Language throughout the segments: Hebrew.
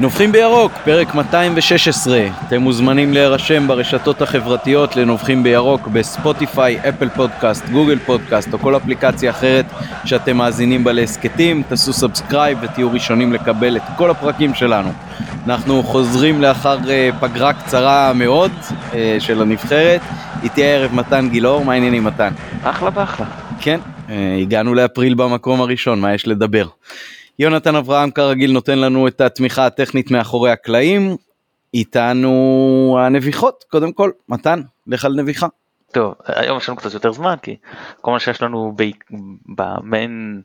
נובחים בירוק, פרק 216. אתם מוזמנים להירשם ברשתות החברתיות לנובחים בירוק בספוטיפיי, אפל פודקאסט, גוגל פודקאסט או כל אפליקציה אחרת שאתם מאזינים בה להסכתים. תעשו subscribe ותהיו ראשונים לקבל את כל הפרקים שלנו. אנחנו חוזרים לאחר uh, פגרה קצרה מאוד uh, של הנבחרת. איתי הערב מתן גילאור, מה העניינים מתן? אחלה ואחלה. כן, uh, הגענו לאפריל במקום הראשון, מה יש לדבר? יונתן אברהם כרגיל נותן לנו את התמיכה הטכנית מאחורי הקלעים. איתנו הנביחות, קודם כל, מתן, לך על נביחה. טוב, היום יש לנו קצת יותר זמן כי כל מה שיש לנו במיין,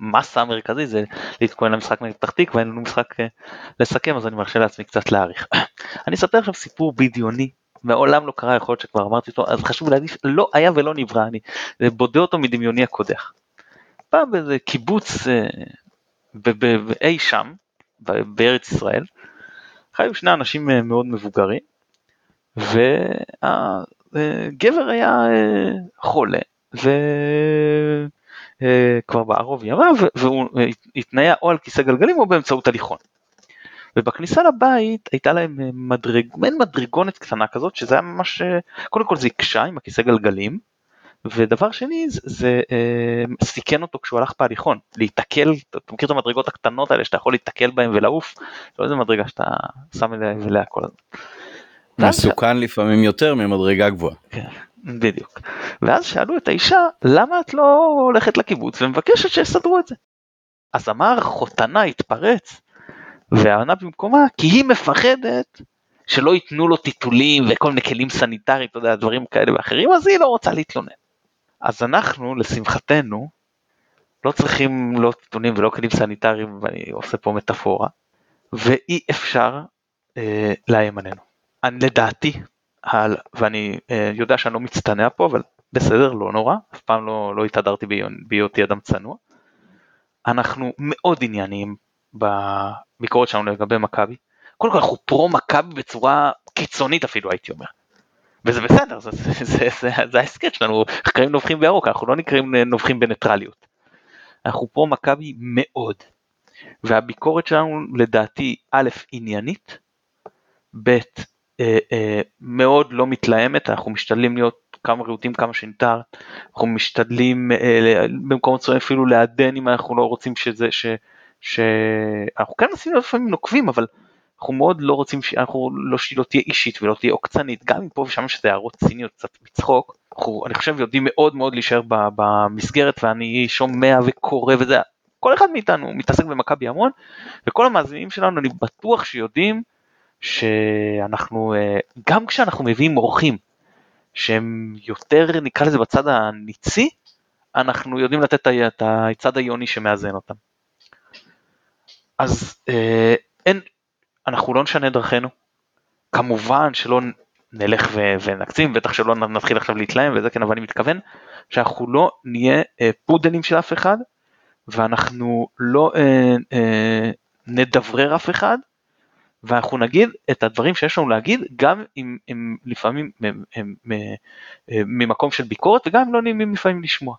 במסה המרכזי זה להתכונן למשחק נגד פתח תקווה, אין לנו משחק אה, לסכם אז אני מרשה לעצמי קצת להאריך. אני אספר עכשיו סיפור בדיוני, מעולם לא קרה, יכול להיות שכבר אמרתי אותו, אז חשוב להגיד, לא היה ולא נברא, אני בודה אותו מדמיוני הקודח. פעם באיזה קיבוץ אה, אי שם, בארץ ישראל, חיו שני אנשים אה, מאוד מבוגרים, והגבר היה אה, חולה, וכבר בערוב ימיו, והוא התניה או על כיסא גלגלים או באמצעות הליכון. ובכניסה לבית הייתה להם מדרג, מעין מדרגונת קטנה כזאת, שזה היה ממש, קודם כל זה הקשה עם הכיסא גלגלים, ודבר שני זה, זה אה, סיכן אותו כשהוא הלך בהליכון, להיתקל, אתה מכיר את המדרגות הקטנות האלה שאתה יכול להיתקל בהן ולעוף, לא איזה מדרגה שאתה שם אליה כל הזמן. מסוכן לפעמים יותר ממדרגה גבוהה. כן, בדיוק. ואז שאלו את האישה, למה את לא הולכת לקיבוץ ומבקשת שיסדרו את זה? אז אמר חותנה התפרץ, וענה במקומה, כי היא מפחדת שלא ייתנו לו טיטולים וכל מיני כלים סניטריים, אתה יודע, דברים כאלה ואחרים, אז היא לא רוצה להתלונן. אז אנחנו, לשמחתנו, לא צריכים לא טיטונים ולא כלים סניטריים, ואני עושה פה מטאפורה, ואי אפשר אה, לאיים עלינו. אני לדעתי, על, ואני אה, יודע שאני לא מצטנע פה, אבל בסדר, לא נורא, אף פעם לא, לא התהדרתי בהיותי אדם צנוע. אנחנו מאוד ענייניים בביקורת שלנו לגבי מכבי. קודם כל אנחנו פרו מכבי בצורה קיצונית אפילו הייתי אומר. וזה בסדר, זה, זה, זה, זה, זה ההסכת שלנו, נקראים נובחים בירוק, אנחנו לא נקראים נובחים בניטרליות. אנחנו פרו מכבי מאוד, והביקורת שלנו לדעתי א', עניינית, ב', אה, אה, מאוד לא מתלהמת, אנחנו משתדלים להיות כמה רהוטים כמה שניתר, אנחנו משתדלים אה, במקומות מסוימים אפילו לעדן אם אנחנו לא רוצים שזה, ש, שאנחנו כן עושים לפעמים נוקבים, אבל אנחנו מאוד לא רוצים שאנחנו לא שהיא לא תהיה אישית ולא תהיה עוקצנית גם אם פה ושם יש הערות ציניות קצת מצחוק אנחנו אני חושב יודעים מאוד מאוד להישאר במסגרת ואני שומע וקורא וזה כל אחד מאיתנו מתעסק במכבי המון וכל המאזינים שלנו אני בטוח שיודעים שאנחנו אה, גם כשאנחנו מביאים אורחים שהם יותר נקרא לזה בצד הניצי אנחנו יודעים לתת את הצד היוני שמאזן אותם. אז אה, אין אנחנו לא נשנה דרכינו. כמובן שלא נלך ו- ונקצים, בטח שלא נתחיל עכשיו להתלהם וזה כן, אבל אני מתכוון שאנחנו לא נהיה אה, פודלים של אף אחד, ואנחנו לא אה, אה, נדברר אף אחד, ואנחנו נגיד את הדברים שיש לנו להגיד, גם אם הם לפעמים הם, הם, הם, אה, ממקום של ביקורת, וגם אם לא נעימים לפעמים לשמוע.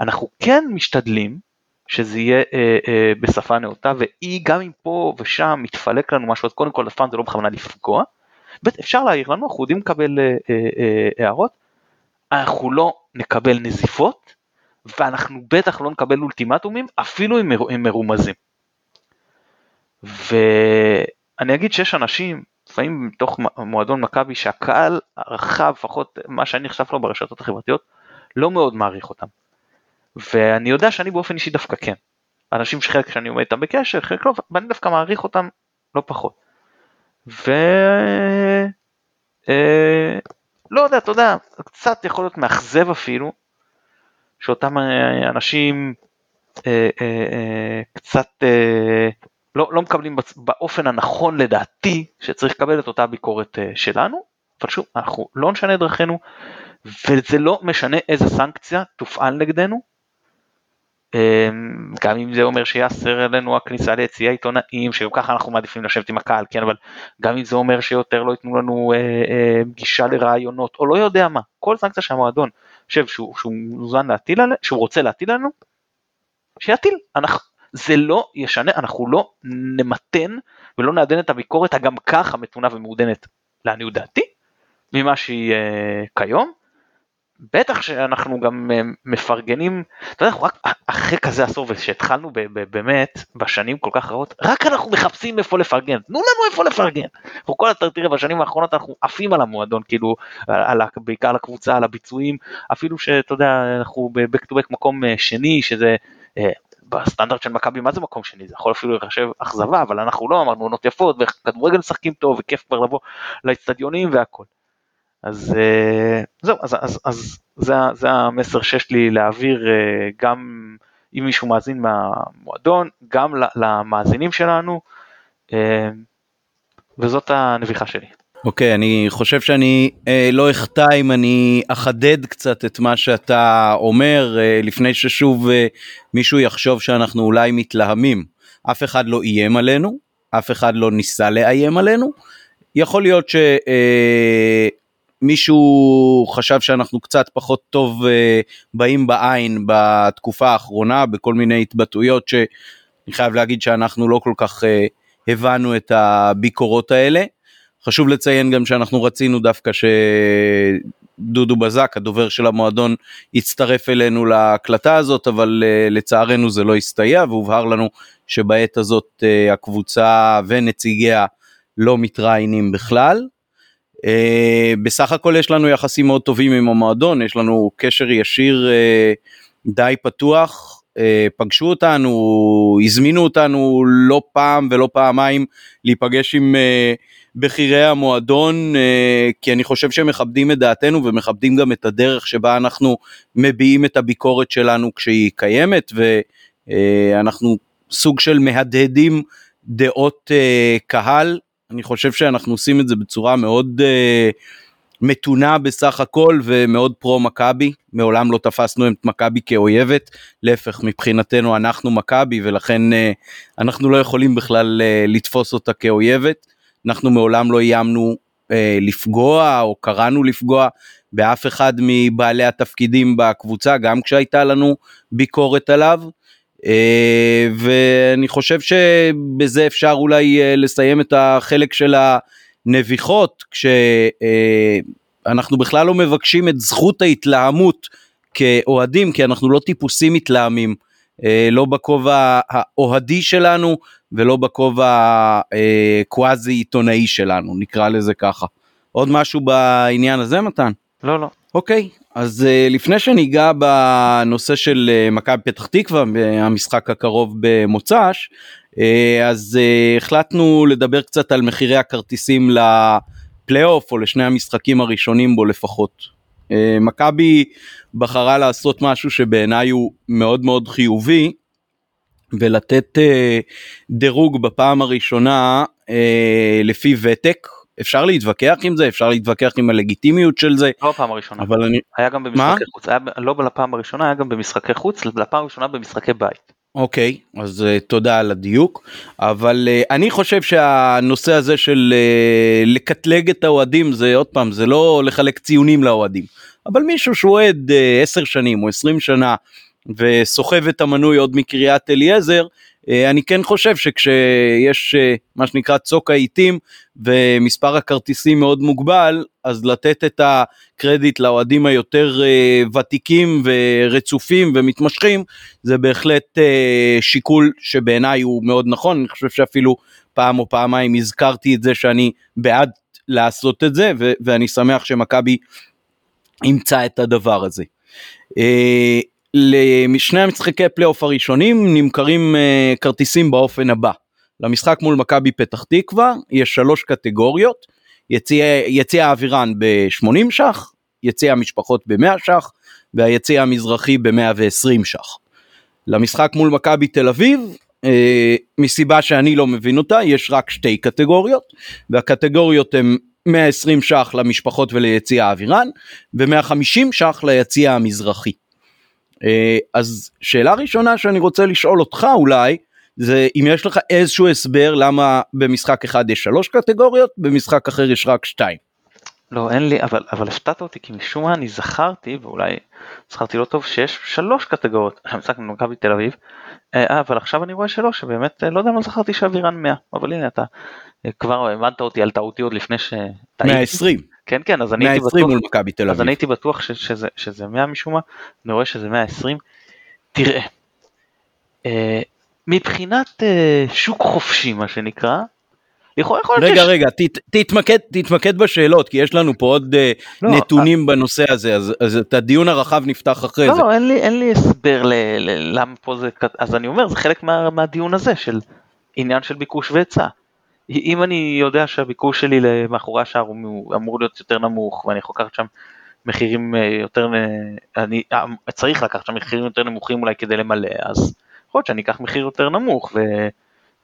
אנחנו כן משתדלים שזה יהיה אה, אה, בשפה נאותה, ואי גם אם פה ושם מתפלק לנו משהו, אז קודם כל אף זה לא בכוונה לפגוע, ב' אפשר להעיר לנו, אנחנו יודעים לקבל אה, אה, אה, הערות, אנחנו לא נקבל נזיפות, ואנחנו בטח לא נקבל אולטימטומים, אפילו אם הם מרומזים. ואני אגיד שיש אנשים, לפעמים מתוך מועדון מכבי, שהקהל הרחב, לפחות מה שאני נחשף לו ברשתות החברתיות, לא מאוד מעריך אותם. ואני יודע שאני באופן אישי דווקא כן. אנשים שחלק שאני עומד איתם בקשר, חלק לא, ואני דווקא מעריך אותם לא פחות. ו... אה, לא יודע, אתה יודע, קצת יכול להיות מאכזב אפילו, שאותם אה, אנשים אה, קצת לא, לא מקבלים באופן הנכון לדעתי, שצריך לקבל את אותה ביקורת שלנו, אבל שוב, אנחנו לא נשנה דרכינו, וזה לא משנה איזה סנקציה תופעל נגדנו, גם אם זה אומר שיאסר עלינו הכניסה ליציע עיתונאים שגם ככה אנחנו מעדיפים לשבת עם הקהל כן אבל גם אם זה אומר שיותר לא ייתנו לנו אה, אה, גישה לרעיונות או לא יודע מה כל סנקציה שהמועדון חושב שהוא, שהוא מוזן להטיל עלינו שהוא רוצה להטיל עלינו שיטיל אנחנו זה לא ישנה, אנחנו לא נמתן ולא נעדן את הביקורת הגם ככה מתונה ומעודנת לעניות דעתי ממה שהיא uh, כיום. בטח שאנחנו גם uh, מפרגנים, אתה יודע, אנחנו רק אחרי כזה עשור ושהתחלנו באמת בשנים כל כך רעות, רק אנחנו מחפשים איפה לפרגן, תנו לנו איפה לפרגן. אנחנו כל הזמן, תראה, בשנים האחרונות אנחנו עפים על המועדון, כאילו, על, על, בעיקר על הקבוצה, על הביצועים, אפילו שאתה יודע, אנחנו ב-back to back מקום uh, שני, שזה uh, בסטנדרט של מכבי מה זה מקום שני זה יכול אפילו להיחשב אכזבה אבל אנחנו לא אמרנו עונות יפות וכדורגל משחקים טוב וכיף כבר לבוא לאצטדיונים והכל. אז אה, זהו אז, אז, אז זה, זה המסר שיש לי להעביר אה, גם אם מישהו מאזין מהמועדון גם למאזינים שלנו אה, וזאת הנביכה שלי. אוקיי, okay, אני חושב שאני אה, לא אחטא אם אני אחדד קצת את מה שאתה אומר, אה, לפני ששוב אה, מישהו יחשוב שאנחנו אולי מתלהמים. אף אחד לא איים עלינו, אף אחד לא ניסה לאיים עלינו. יכול להיות שמישהו אה, חשב שאנחנו קצת פחות טוב אה, באים בעין בתקופה האחרונה, בכל מיני התבטאויות שאני חייב להגיד שאנחנו לא כל כך אה, הבנו את הביקורות האלה. חשוב לציין גם שאנחנו רצינו דווקא שדודו בזק, הדובר של המועדון, יצטרף אלינו להקלטה הזאת, אבל uh, לצערנו זה לא הסתייע, והובהר לנו שבעת הזאת uh, הקבוצה ונציגיה לא מתראיינים בכלל. Uh, בסך הכל יש לנו יחסים מאוד טובים עם המועדון, יש לנו קשר ישיר uh, די פתוח, uh, פגשו אותנו, הזמינו אותנו לא פעם ולא פעמיים להיפגש עם בכירי המועדון, אה, כי אני חושב שהם מכבדים את דעתנו ומכבדים גם את הדרך שבה אנחנו מביעים את הביקורת שלנו כשהיא קיימת, ואנחנו סוג של מהדהדים דעות אה, קהל. אני חושב שאנחנו עושים את זה בצורה מאוד אה, מתונה בסך הכל ומאוד פרו מכבי, מעולם לא תפסנו את מכבי כאויבת, להפך מבחינתנו אנחנו מכבי ולכן אנחנו לא יכולים בכלל לתפוס אותה כאויבת. אנחנו מעולם לא איימנו אה, לפגוע או קראנו לפגוע באף אחד מבעלי התפקידים בקבוצה, גם כשהייתה לנו ביקורת עליו. אה, ואני חושב שבזה אפשר אולי אה, לסיים את החלק של הנביחות, כשאנחנו אה, בכלל לא מבקשים את זכות ההתלהמות כאוהדים, כי אנחנו לא טיפוסים מתלהמים. לא בכובע האוהדי שלנו ולא בכובע הקוואזי עיתונאי שלנו, נקרא לזה ככה. עוד משהו בעניין הזה מתן? לא, לא. אוקיי, אז אה, לפני שניגע בנושא של מכבי פתח תקווה, המשחק הקרוב במוצ"ש, אז החלטנו לדבר קצת על מחירי הכרטיסים לפלייאוף או לשני המשחקים הראשונים בו לפחות. מכבי בחרה לעשות משהו שבעיניי הוא מאוד מאוד חיובי ולתת אה, דירוג בפעם הראשונה אה, לפי ותק. אפשר להתווכח עם זה, אפשר להתווכח עם הלגיטימיות של זה. לא בפעם הראשונה. אבל אני... היה גם במשחקי מה? חוץ, היה, לא לפעם הראשונה, היה גם במשחקי חוץ, לפעם הראשונה במשחקי בית. אוקיי, okay, אז uh, תודה על הדיוק, אבל uh, אני חושב שהנושא הזה של uh, לקטלג את האוהדים זה עוד פעם, זה לא לחלק ציונים לאוהדים. אבל מישהו שהוא אוהד אה, עשר שנים או עשרים שנה וסוחב את המנוי עוד מקריית אליעזר, אני כן חושב שכשיש אה, מה שנקרא צוק העיתים ומספר הכרטיסים מאוד מוגבל, אז לתת את הקרדיט לאוהדים היותר ותיקים ורצופים ומתמשכים, זה בהחלט שיקול שבעיניי הוא מאוד נכון, אני חושב שאפילו פעם או פעמיים הזכרתי את זה שאני בעד לעשות את זה, ואני שמח שמכבי ימצא את הדבר הזה. לשני המשחקי פלייאוף הראשונים נמכרים אה, כרטיסים באופן הבא. למשחק מול מכבי פתח תקווה יש שלוש קטגוריות, יציע האווירן ב-80 ש"ח, יציע המשפחות ב-100 ש"ח והיציע המזרחי ב-120 ש"ח. למשחק מול מכבי תל אביב, אה, מסיבה שאני לא מבין אותה, יש רק שתי קטגוריות, והקטגוריות הן 120 ש"ח למשפחות וליציע האווירן ו-150 ש"ח ליציע המזרחי. אה, אז שאלה ראשונה שאני רוצה לשאול אותך אולי זה אם יש לך איזשהו הסבר למה במשחק אחד יש שלוש קטגוריות במשחק אחר יש רק שתיים. לא, אין לי, אבל, אבל הפתעת אותי כי משום מה אני זכרתי, ואולי זכרתי לא טוב, שיש שלוש קטגוריות, המשחק במכבי תל אביב, אה, אבל עכשיו אני רואה שלא, שבאמת, אה, לא יודע מה זכרתי שאבירן 100, אבל הנה אתה אה, כבר הבנת אותי על טעותי עוד לפני ש... 120. כן, כן, אז אני הייתי 120 בטוח, מול מכבי תל אז אביב. אני הייתי בטוח ש, שזה, שזה 100 משום מה, אני רואה שזה 120. תראה, אה, מבחינת אה, שוק חופשי מה שנקרא, יכול יכול רגע שיש- רגע ת, תתמקד תתמקד בשאלות כי יש לנו פה עוד אה, לא, נתונים בנושא הזה אז, אז את הדיון הרחב נפתח אחרי לא, זה. לא, אין לי, אין לי הסבר ל, ל, למה פה זה, אז אני אומר, זה חלק מה, מהדיון הזה של עניין של ביקוש והיצע. אם אני יודע שהביקוש שלי מאחורי השער הוא אמור להיות יותר נמוך ואני יכול לקחת שם מחירים אה, יותר, אני אה, צריך לקחת שם מחירים יותר נמוכים אולי כדי למלא, אז יכול להיות שאני אקח מחיר יותר נמוך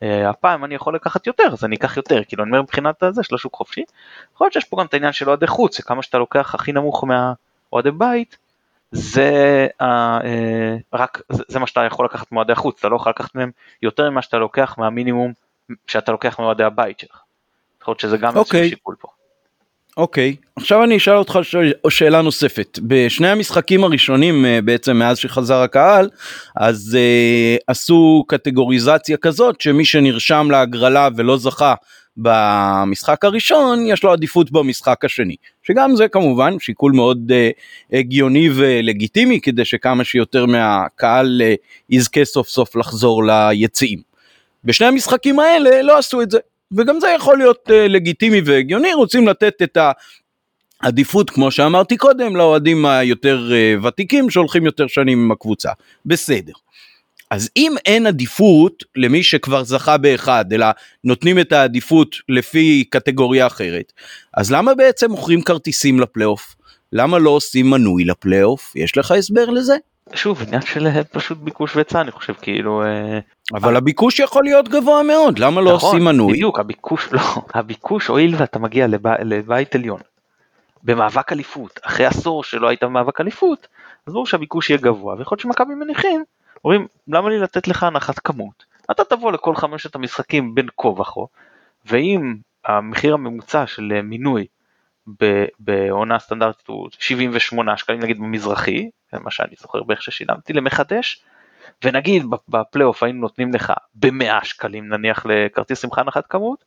והפעם אני יכול לקחת יותר אז אני אקח יותר, כאילו אני אומר מבחינת הזה של השוק חופשי, יכול להיות שיש פה גם את העניין של אוהדי חוץ, שכמה שאתה לוקח הכי נמוך מהאוהדי בית, זה, ה- אה, רק, זה, זה מה שאתה יכול לקחת מאוהדי החוץ, אתה לא יכול לקחת מהם יותר ממה שאתה לוקח מהמינימום שאתה לוקח מאוהדי הבית שלך. יכול להיות שזה גם איזשהו אוקיי. שיקול פה. אוקיי עכשיו אני אשאל אותך ש... שאלה נוספת בשני המשחקים הראשונים אה, בעצם מאז שחזר הקהל אז אה, עשו קטגוריזציה כזאת שמי שנרשם להגרלה ולא זכה במשחק הראשון יש לו עדיפות במשחק השני שגם זה כמובן שיקול מאוד אה, הגיוני ולגיטימי כדי שכמה שיותר מהקהל אה, יזכה סוף סוף לחזור ליציעים. בשני המשחקים האלה לא עשו את זה וגם זה יכול להיות uh, לגיטימי והגיוני, רוצים לתת את העדיפות, כמו שאמרתי קודם, לאוהדים היותר uh, ותיקים שהולכים יותר שנים עם הקבוצה. בסדר. אז אם אין עדיפות למי שכבר זכה באחד, אלא נותנים את העדיפות לפי קטגוריה אחרת, אז למה בעצם מוכרים כרטיסים לפלייאוף? למה לא עושים מנוי לפלייאוף? יש לך הסבר לזה? שוב, עניין של אה, פשוט ביקוש והיצע, אני חושב, כאילו... אה, אבל הביקוש יכול להיות גבוה מאוד, למה לא נכון, עושים מנוי? בדיוק, הביקוש, לא, הביקוש הואיל ואתה מגיע לב, לבית עליון, במאבק אליפות, אחרי עשור שלא היית במאבק אליפות, אז ברור שהביקוש יהיה גבוה, ויכול להיות שמכבי מניחים, אומרים, למה לי לתת לך הנחת כמות? אתה תבוא לכל חמשת המשחקים בין כה וכה, ואם המחיר הממוצע של אה, מינוי בעונה סטנדרטית הוא 78 שקלים נגיד במזרחי, מה שאני זוכר בערך ששילמתי למחדש, ונגיד בפלייאוף היינו נותנים לך ב-100 שקלים נניח לכרטיס שמחה הנחת כמות,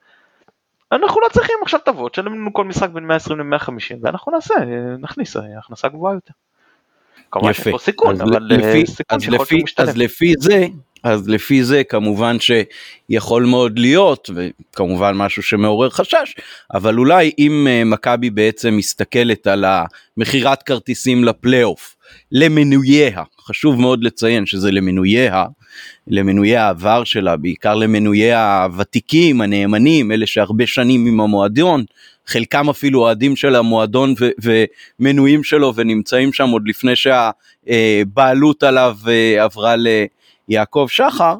אנחנו לא צריכים עכשיו תבוא, תשלם לנו כל משחק בין 120 ל-150 ואנחנו נעשה, נכניס אה, הכנסה גבוהה יותר. כמובן. שיש פה סיכון, אז אבל לפי, אה, סיכון שיכול להיות משתלם. אז לפי זה, אז לפי זה כמובן שיכול מאוד להיות, וכמובן משהו שמעורר חשש, אבל אולי אם אה, מכבי בעצם מסתכלת על המכירת כרטיסים לפלייאוף, למנוייה, חשוב מאוד לציין שזה למנוייה, למנויי העבר שלה, בעיקר למנויי הוותיקים, הנאמנים, אלה שהרבה שנים עם המועדון, חלקם אפילו אוהדים של המועדון ו- ומנויים שלו ונמצאים שם עוד לפני שהבעלות עליו אה, עברה ליעקב שחר,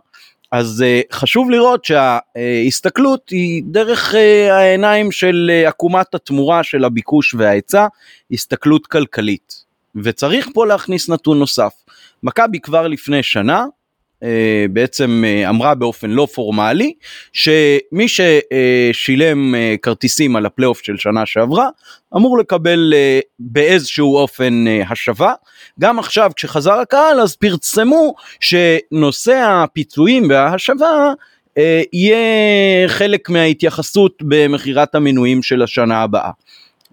אז אה, חשוב לראות שההסתכלות היא דרך אה, העיניים של אה, עקומת התמורה של הביקוש וההיצע, הסתכלות כלכלית. וצריך פה להכניס נתון נוסף. מכבי כבר לפני שנה אה, בעצם אה, אמרה באופן לא פורמלי שמי ששילם אה, כרטיסים על הפלייאוף של שנה שעברה אמור לקבל באיזשהו אופן השבה. גם עכשיו כשחזר הקהל אז פרסמו שנושא הפיצויים וההשבה יהיה חלק מההתייחסות במכירת המנויים של השנה הבאה.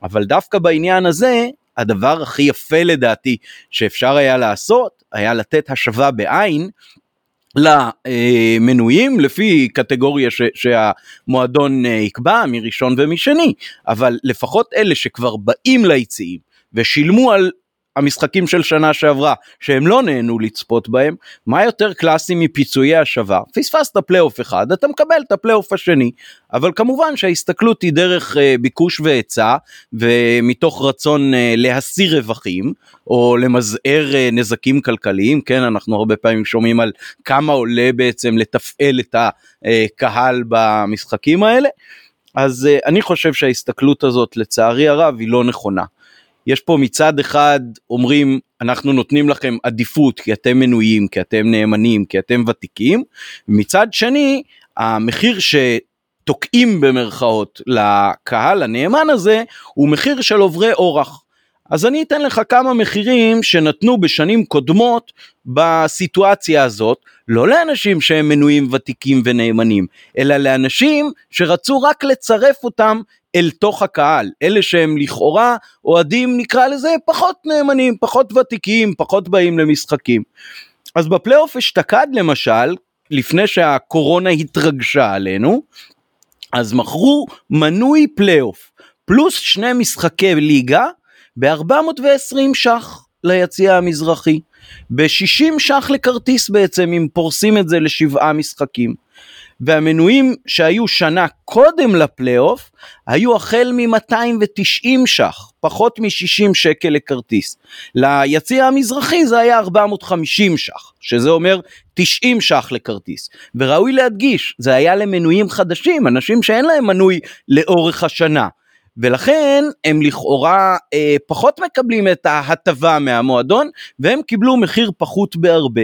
אבל דווקא בעניין הזה הדבר הכי יפה לדעתי שאפשר היה לעשות היה לתת השבה בעין למנויים לפי קטגוריה ש, שהמועדון אה, יקבע מראשון ומשני. אבל לפחות אלה שכבר באים ליציעים ושילמו על המשחקים של שנה שעברה שהם לא נהנו לצפות בהם מה יותר קלאסי מפיצוי השבה פספסת פלייאוף אחד אתה מקבל את הפלייאוף השני אבל כמובן שההסתכלות היא דרך אה, ביקוש והיצע ומתוך רצון אה, להסיר רווחים או למזער אה, נזקים כלכליים כן אנחנו הרבה פעמים שומעים על כמה עולה בעצם לתפעל את הקהל במשחקים האלה אז אה, אני חושב שההסתכלות הזאת לצערי הרב היא לא נכונה. יש פה מצד אחד אומרים אנחנו נותנים לכם עדיפות כי אתם מנויים, כי אתם נאמנים, כי אתם ותיקים, מצד שני המחיר תוקעים במרכאות לקהל הנאמן הזה, הוא מחיר של עוברי אורח. אז אני אתן לך כמה מחירים שנתנו בשנים קודמות בסיטואציה הזאת, לא לאנשים שהם מנויים ותיקים ונאמנים, אלא לאנשים שרצו רק לצרף אותם אל תוך הקהל, אלה שהם לכאורה אוהדים נקרא לזה פחות נאמנים, פחות ותיקים, פחות באים למשחקים. אז בפלייאוף אשתקד למשל, לפני שהקורונה התרגשה עלינו, אז מכרו מנוי פלייאוף פלוס שני משחקי ליגה ב-420 ש"ח ליציע המזרחי, ב-60 ש"ח לכרטיס בעצם אם פורסים את זה לשבעה משחקים. והמנויים שהיו שנה קודם לפלייאוף היו החל מ-290 ש"ח, פחות מ-60 שקל לכרטיס. ליציע המזרחי זה היה 450 ש"ח, שזה אומר 90 ש"ח לכרטיס. וראוי להדגיש, זה היה למנויים חדשים, אנשים שאין להם מנוי לאורך השנה. ולכן הם לכאורה אה, פחות מקבלים את ההטבה מהמועדון והם קיבלו מחיר פחות בהרבה.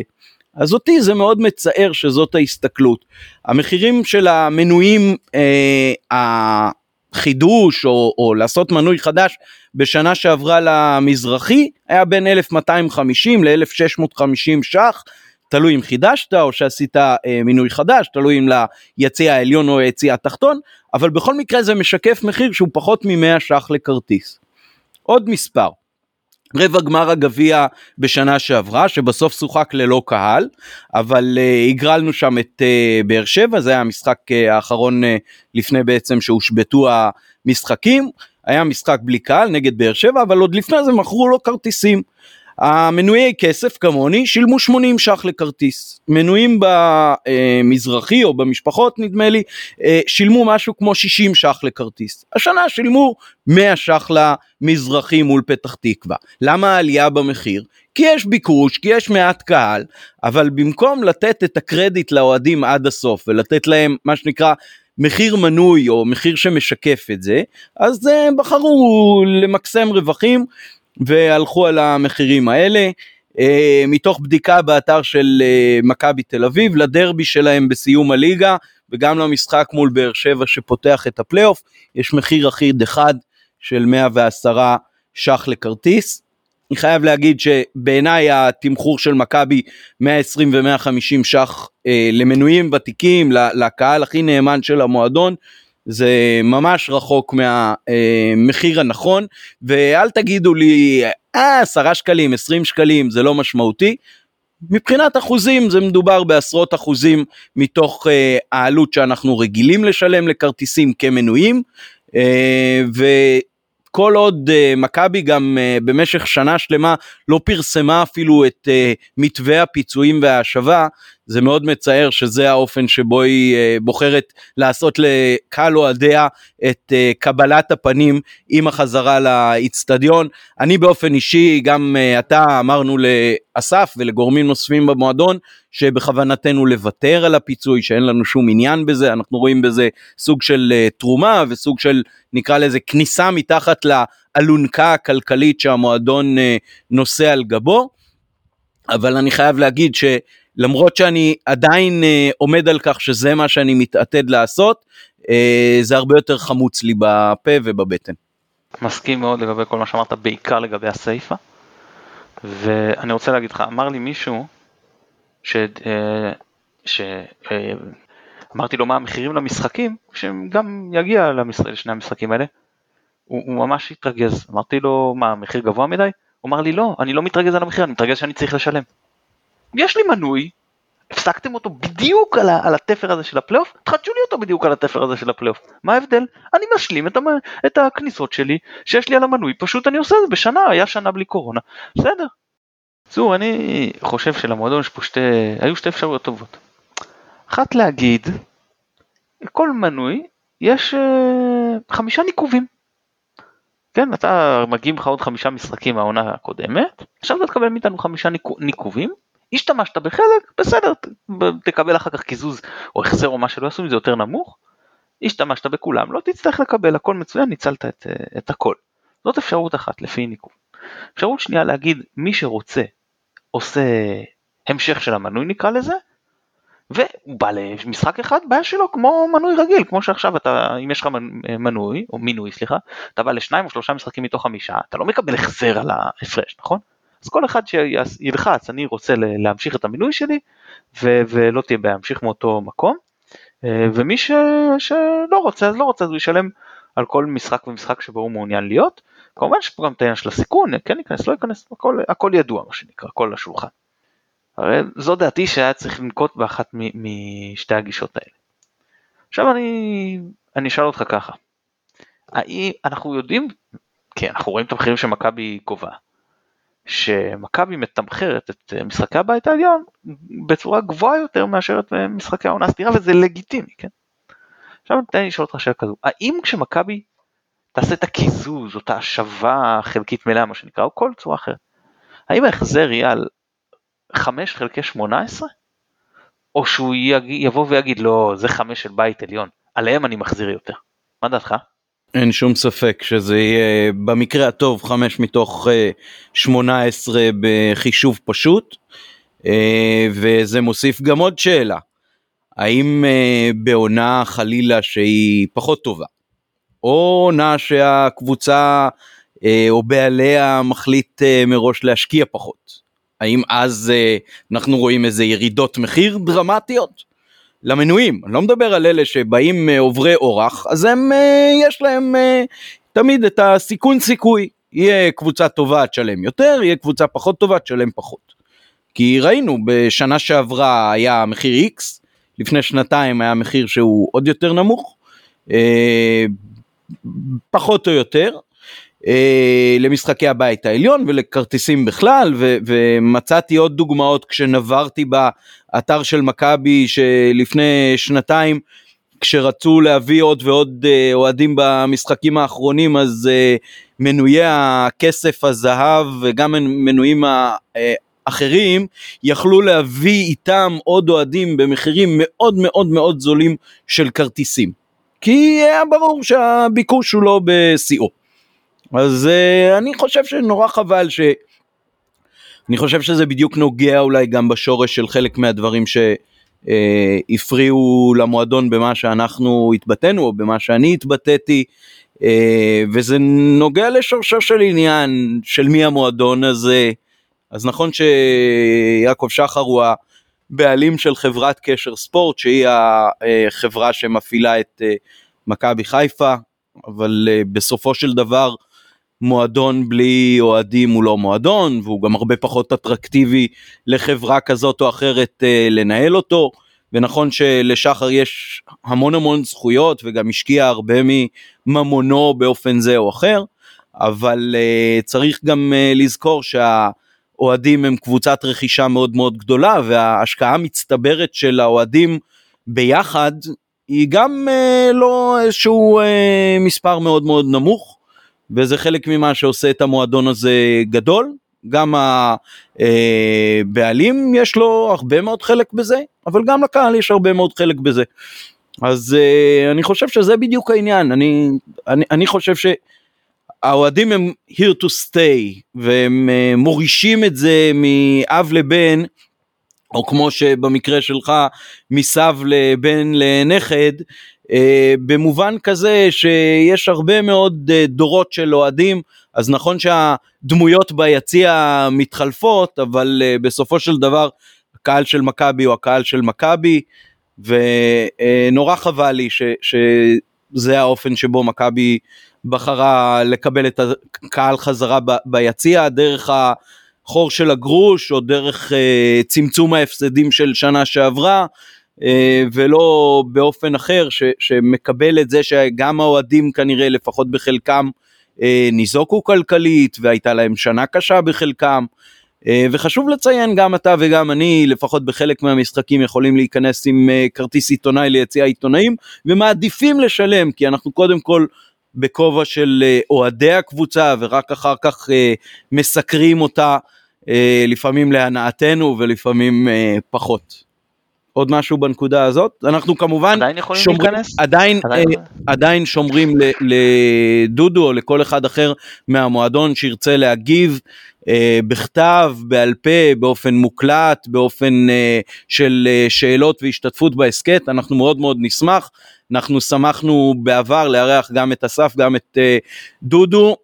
אז אותי זה מאוד מצער שזאת ההסתכלות. המחירים של המנויים, אה, החידוש או, או לעשות מנוי חדש בשנה שעברה למזרחי היה בין 1250 ל-1650 ש"ח. תלוי אם חידשת או שעשית אה, מינוי חדש, תלוי אם ליציע העליון או היציע התחתון, אבל בכל מקרה זה משקף מחיר שהוא פחות מ-100 ש"ח לכרטיס. עוד מספר, רבע גמר הגביע בשנה שעברה שבסוף שוחק ללא קהל אבל uh, הגרלנו שם את uh, באר שבע זה היה המשחק uh, האחרון לפני בעצם שהושבתו המשחקים היה משחק בלי קהל נגד באר שבע אבל עוד לפני זה מכרו לו כרטיסים. המנויי כסף כמוני שילמו 80 ש"ח לכרטיס. מנויים במזרחי או במשפחות נדמה לי שילמו משהו כמו 60 ש"ח לכרטיס. השנה שילמו 100 ש"ח למזרחי מול פתח תקווה. למה העלייה במחיר? כי יש ביקוש, כי יש מעט קהל, אבל במקום לתת את הקרדיט לאוהדים עד הסוף ולתת להם מה שנקרא מחיר מנוי או מחיר שמשקף את זה, אז בחרו למקסם רווחים והלכו על המחירים האלה. Uh, מתוך בדיקה באתר של uh, מכבי תל אביב לדרבי שלהם בסיום הליגה וגם למשחק מול באר שבע שפותח את הפלייאוף יש מחיר אחיד אחד של 110 ש"ח לכרטיס. אני חייב להגיד שבעיניי התמחור של מכבי 120 ו-150 ש"ח uh, למנויים ותיקים לקהל הכי נאמן של המועדון זה ממש רחוק מהמחיר הנכון ואל תגידו לי אה 10 שקלים 20 שקלים זה לא משמעותי. מבחינת אחוזים זה מדובר בעשרות אחוזים מתוך uh, העלות שאנחנו רגילים לשלם לכרטיסים כמנויים uh, וכל עוד uh, מכבי גם uh, במשך שנה שלמה לא פרסמה אפילו את uh, מתווה הפיצויים וההשבה זה מאוד מצער שזה האופן שבו היא uh, בוחרת לעשות לקהל אוהדיה את uh, קבלת הפנים עם החזרה לאיצטדיון. אני באופן אישי, גם uh, אתה אמרנו לאסף ולגורמים נוספים במועדון, שבכוונתנו לוותר על הפיצוי, שאין לנו שום עניין בזה, אנחנו רואים בזה סוג של תרומה וסוג של נקרא לזה כניסה מתחת לאלונקה הכלכלית שהמועדון נושא על גבו. אבל אני חייב להגיד ש... למרות שאני עדיין אה, עומד על כך שזה מה שאני מתעתד לעשות, אה, זה הרבה יותר חמוץ לי בפה ובבטן. מסכים מאוד לגבי כל מה שאמרת, בעיקר לגבי הסיפה. ואני רוצה להגיד לך, אמר לי מישהו, ש... אה, ש... אה, אמרתי לו מה המחירים למשחקים, שגם יגיע למשחק, לשני המשחקים האלה, הוא, הוא ממש התרגז, אמרתי לו מה המחיר גבוה מדי? הוא אמר לי לא, אני לא מתרגז על המחיר, אני מתרגז שאני צריך לשלם. יש לי מנוי, הפסקתם אותו בדיוק על, על התפר הזה של הפלייאוף, תחדשו לי אותו בדיוק על התפר הזה של הפלייאוף. מה ההבדל? אני משלים את, המ... את הכניסות שלי שיש לי על המנוי, פשוט אני עושה את זה בשנה, היה שנה בלי קורונה. בסדר. צור, אני חושב שלמועדון יש פה שתי, היו שתי אפשרויות טובות. אחת להגיד, כל מנוי יש uh, חמישה ניקובים. כן, אתה מגיעים לך עוד חמישה משחקים מהעונה הקודמת, עכשיו אתה תקבל מאיתנו חמישה ניקובים, השתמשת בחלק, בסדר, תקבל אחר כך קיזוז או החזר או מה שלא יעשו, זה יותר נמוך. השתמשת בכולם, לא תצטרך לקבל, הכל מצוין, ניצלת את, את הכל. זאת אפשרות אחת לפי ניקוד. אפשרות שנייה להגיד, מי שרוצה עושה המשך של המנוי נקרא לזה, והוא בא למשחק אחד, בעיה שלו כמו מנוי רגיל, כמו שעכשיו אתה, אם יש לך מנוי, או מינוי סליחה, אתה בא לשניים או שלושה משחקים מתוך חמישה, אתה לא מקבל החזר על ההפרש, נכון? אז כל אחד שילחץ, אני רוצה להמשיך את המינוי שלי, ו- ולא תהיה בעיה, להמשיך מאותו מקום, אה, ומי ש- שלא רוצה, אז לא רוצה, אז הוא ישלם על כל משחק ומשחק שבו הוא מעוניין להיות. כמובן שיש פה גם את העניין של הסיכון, כן ייכנס, לא ייכנס, הכל, הכל ידוע מה שנקרא, הכל לשולחן. הרי זו דעתי שהיה צריך לנקוט באחת משתי הגישות האלה. עכשיו אני, אני אשאל אותך ככה, האם אנחנו יודעים, כן אנחנו רואים את המחירים שמכבי קובעה, שמכבי מתמחרת את משחקי הבית העליון בצורה גבוהה יותר מאשר את משחקי העונה הסתירה וזה לגיטימי, כן? עכשיו תן לי לשאול אותך שאלה כזו, האם כשמכבי תעשה את הקיזוז או את ההשבה חלקית מלאה מה שנקרא או כל צורה אחרת, האם ההחזר יהיה על 5 חלקי 18? או שהוא יבוא ויגיד לא זה 5 של בית עליון, עליהם אני מחזיר יותר. מה דעתך? אין שום ספק שזה יהיה במקרה הטוב 5 מתוך 18 אה, בחישוב פשוט. אה, וזה מוסיף גם עוד שאלה. האם אה, בעונה חלילה שהיא פחות טובה או עונה שהקבוצה או בעליה מחליט מראש להשקיע פחות? האם אז אנחנו רואים איזה ירידות מחיר דרמטיות? למנויים, אני לא מדבר על אלה שבאים אה, עוברי אורח, אז הם, אה, יש להם אה, תמיד את הסיכון סיכוי, יהיה קבוצה טובה תשלם יותר, יהיה קבוצה פחות טובה תשלם פחות. כי ראינו בשנה שעברה היה מחיר X, לפני שנתיים היה מחיר שהוא עוד יותר נמוך, פחות או יותר, אה, למשחקי הבית העליון ולכרטיסים בכלל ו- ומצאתי עוד דוגמאות כשנברתי באתר של מכבי שלפני שנתיים כשרצו להביא עוד ועוד אה, אוהדים במשחקים האחרונים אז אה, מנויי הכסף הזהב וגם מנויים האחרים יכלו להביא איתם עוד אוהדים במחירים מאוד מאוד מאוד זולים של כרטיסים כי היה ברור שהביקוש הוא לא בשיאו. אז uh, אני חושב שנורא חבל ש... אני חושב שזה בדיוק נוגע אולי גם בשורש של חלק מהדברים שהפריעו uh, למועדון במה שאנחנו התבטאנו או במה שאני התבטאתי uh, וזה נוגע לשורשו של עניין של מי המועדון הזה. אז נכון שיעקב שחר הוא הבעלים של חברת קשר ספורט שהיא החברה שמפעילה את מכבי חיפה אבל בסופו של דבר מועדון בלי אוהדים הוא לא מועדון והוא גם הרבה פחות אטרקטיבי לחברה כזאת או אחרת אה, לנהל אותו. ונכון שלשחר יש המון המון זכויות וגם השקיע הרבה מממונו באופן זה או אחר אבל אה, צריך גם אה, לזכור שהאוהדים הם קבוצת רכישה מאוד מאוד גדולה וההשקעה המצטברת של האוהדים ביחד היא גם אה, לא איזשהו אה, מספר מאוד מאוד נמוך וזה חלק ממה שעושה את המועדון הזה גדול. גם הבעלים יש לו הרבה מאוד חלק בזה, אבל גם לקהל יש הרבה מאוד חלק בזה. אז uh, אני חושב שזה בדיוק העניין, אני, אני, אני חושב שהאוהדים הם here to stay והם uh, מורישים את זה מאב לבן, או כמו שבמקרה שלך מסב לבן לנכד, אה, במובן כזה שיש הרבה מאוד אה, דורות של אוהדים, אז נכון שהדמויות ביציע מתחלפות, אבל אה, בסופו של דבר הקהל של מכבי הוא הקהל של מכבי, ונורא חבל לי ש, שזה האופן שבו מכבי בחרה לקבל את הקהל חזרה ב, ביציע, דרך החור של הגרוש או דרך צמצום ההפסדים של שנה שעברה. אה, ולא באופן אחר ש, שמקבל את זה שגם האוהדים כנראה לפחות בחלקם אה, ניזוקו כלכלית והייתה להם שנה קשה בחלקם. אה, וחשוב לציין גם אתה וגם אני לפחות בחלק מהמשחקים יכולים להיכנס עם כרטיס עיתונאי ליציע עיתונאים ומעדיפים לשלם כי אנחנו קודם כל בכובע של אוהדי הקבוצה ורק אחר כך מסקרים אותה לפעמים להנאתנו ולפעמים פחות. עוד משהו בנקודה הזאת? אנחנו כמובן עדיין יכולים שומרים, להיכנס? עדיין, עדיין- אה, עדיין שומרים לדודו או לכל אחד אחר מהמועדון שירצה להגיב אה, בכתב, בעל פה, באופן מוקלט, באופן אה, של אה, שאלות והשתתפות בהסכת, אנחנו מאוד מאוד נשמח. אנחנו שמחנו בעבר לארח גם את אסף, גם את אה, דודו.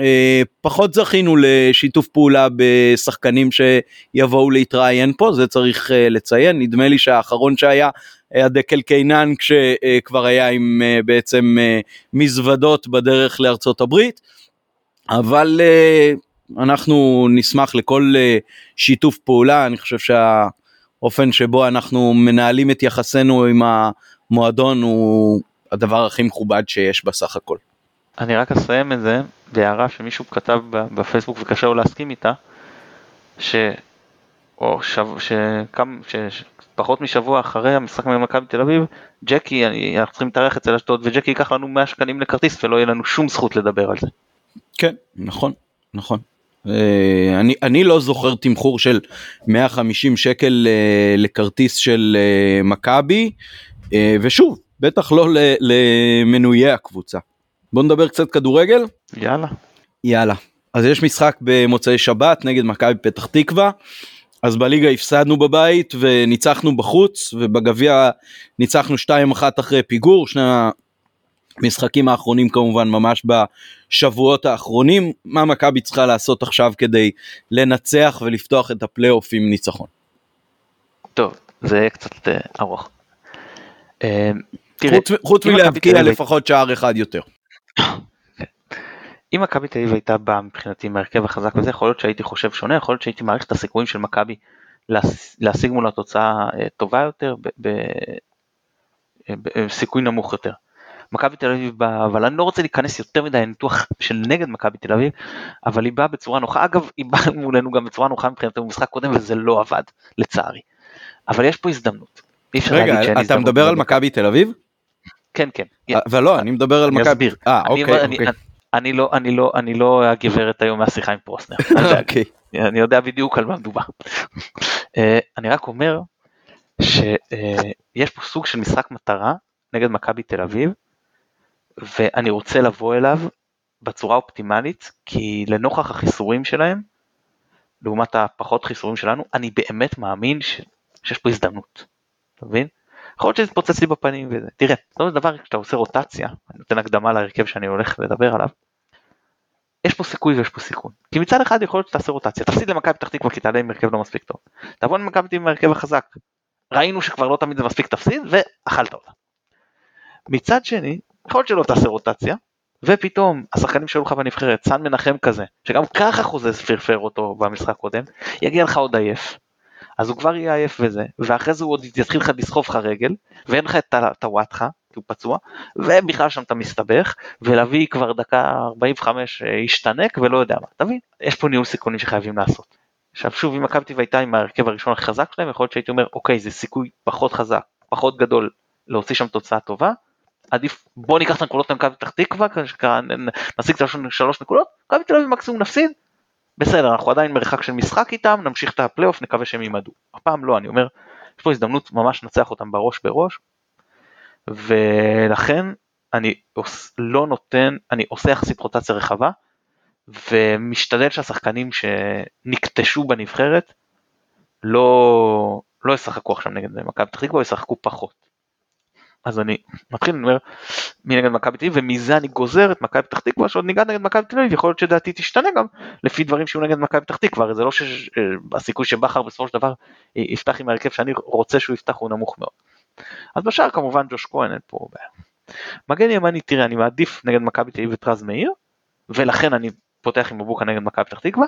אה, פחות זכינו לשיתוף פעולה בשחקנים שיבואו להתראיין פה, זה צריך אה, לציין, נדמה לי שהאחרון שהיה היה דקל קיינן כשכבר היה עם אה, בעצם אה, מזוודות בדרך לארצות הברית, אבל אה, אנחנו נשמח לכל אה, שיתוף פעולה, אני חושב שהאופן שבו אנחנו מנהלים את יחסינו עם המועדון הוא הדבר הכי מכובד שיש בסך הכל. אני רק אסיים את זה בהערה שמישהו כתב בפייסבוק וקשה לו להסכים איתה, ש... או שב... שכם... ש... ש- פחות משבוע אחרי המשחק נגד מכבי תל אביב, ג'קי, אני... אנחנו צריכים להתארח אצל אשדוד וג'קי ייקח לנו 100 שקלים לכרטיס ולא יהיה לנו שום זכות לדבר על זה. כן, נכון, נכון. אה, אני, אני לא זוכר תמחור של 150 שקל אה, לכרטיס של אה, מכבי, ושוב, בטח לא למנויי הקבוצה. בוא נדבר קצת כדורגל. יאללה. יאללה. אז יש משחק במוצאי שבת נגד מכבי פתח תקווה. אז בליגה הפסדנו בבית וניצחנו בחוץ ובגביע ניצחנו 2-1 אחרי פיגור שני המשחקים האחרונים כמובן ממש בשבועות האחרונים מה מכבי צריכה לעשות עכשיו כדי לנצח ולפתוח את הפלייאוף עם ניצחון. טוב, זה יהיה קצת אה, ארוך. אה, חוץ, מלהבקיע לפחות שער אחד יותר. אם מכבי תל אביב הייתה באה מבחינתי עם ההרכב החזק וזה, יכול להיות שהייתי חושב שונה, יכול להיות שהייתי מעריך את הסיכויים של מכבי להש- להשיג מול התוצאה אה, טובה יותר, ב- ב- אה, בסיכוי נמוך יותר. מכבי תל אביב באה, אבל אני לא רוצה להיכנס יותר מדי לניתוח של נגד מכבי תל אביב, אבל היא באה בצורה נוחה, אגב היא באה מולנו גם בצורה נוחה מבחינתנו במשחק קודם וזה לא עבד, לצערי. אבל יש פה הזדמנות. רגע, אתה מדבר על מכבי תל אביב? כן כן. אבל לא, אני מדבר על אני מכבי... אסביר. אה, אני- אוקיי, אני- אוקיי. אני לא, אני לא, אני לא הגברת היום מהשיחה עם פרוסנר. אוקיי. אני יודע בדיוק על מה מדובר. אה, אני רק אומר שיש פה סוג של משחק מטרה נגד מכבי תל אביב, ואני רוצה לבוא אליו בצורה אופטימלית, כי לנוכח החיסורים שלהם, לעומת הפחות חיסורים שלנו, אני באמת מאמין ש... שיש פה הזדמנות. אתה מבין? יכול להיות שזה יתפוצץ לי בפנים וזה. תראה, בסופו של דבר כשאתה עושה רוטציה, אני נותן הקדמה להרכב שאני הולך לדבר עליו, יש פה סיכוי ויש פה סיכון. כי מצד אחד יכול להיות שתעשה רוטציה, תפסיד למכבי פתח תקווה כי תעלה עם הרכב לא מספיק טוב. תבוא למכבי עם הרכב החזק. ראינו שכבר לא תמיד זה מספיק תפסיד ואכלת אותה. מצד שני, יכול להיות שלא תעשה רוטציה, ופתאום השחקנים שהיו לך בנבחרת, סן מנחם כזה, שגם ככה חוזז פרפר אותו במשחק קודם, יגיע לך עוד עייף. אז הוא כבר יהיה עייף וזה, ואחרי זה הוא עוד יתחיל לך לסחוב לך רגל, ואין לך את הוואטחה, כי הוא פצוע, ובכלל שם אתה מסתבך, ולהביא כבר דקה 45 אה, השתנק ולא יודע מה, אתה מבין? יש פה ניהול סיכונים שחייבים לעשות. עכשיו שוב, אם מכבי אביב הייתה עם ההרכב הראשון הכי חזק שלהם, יכול להיות שהייתי אומר, אוקיי, זה סיכוי פחות חזק, פחות גדול להוציא שם תוצאה טובה, עדיף בוא ניקח את הנקודות למכבי פתח תקווה, נשיג את שלוש נקודות, מכבי תל אביב מקסימום נפסיד, בסדר, אנחנו עדיין מרחק של משחק איתם, נמשיך את הפלייאוף, נקווה שהם יימדו. הפעם לא, אני אומר, יש פה הזדמנות ממש לנצח אותם בראש בראש, ולכן אני לא נותן, אני עושה יחסית רוטציה רחבה, ומשתדל שהשחקנים שנקטשו בנבחרת לא, לא ישחקו עכשיו נגד מכבי פתח תקווה, ישחקו פחות. אז אני מתחיל, אני אומר, מי נגד מכבי תל אביב, ומזה אני גוזר את מכבי פתח תקווה, שעוד ניגע נגד מכבי תל אביב, יכול להיות שדעתי תשתנה גם לפי דברים שיהיו נגד מכבי פתח תקווה, הרי זה לא שהסיכוי שבכר בסופו של דבר יפתח עם ההרכב שאני רוצה שהוא יפתח הוא נמוך מאוד. אז בשער כמובן ג'וש כהן אין פה בעיה. מגן ימני תראה אני מעדיף נגד מכבי תל אביב את רז מאיר, ולכן אני פותח עם מבוקה נגד מכבי פתח תקווה.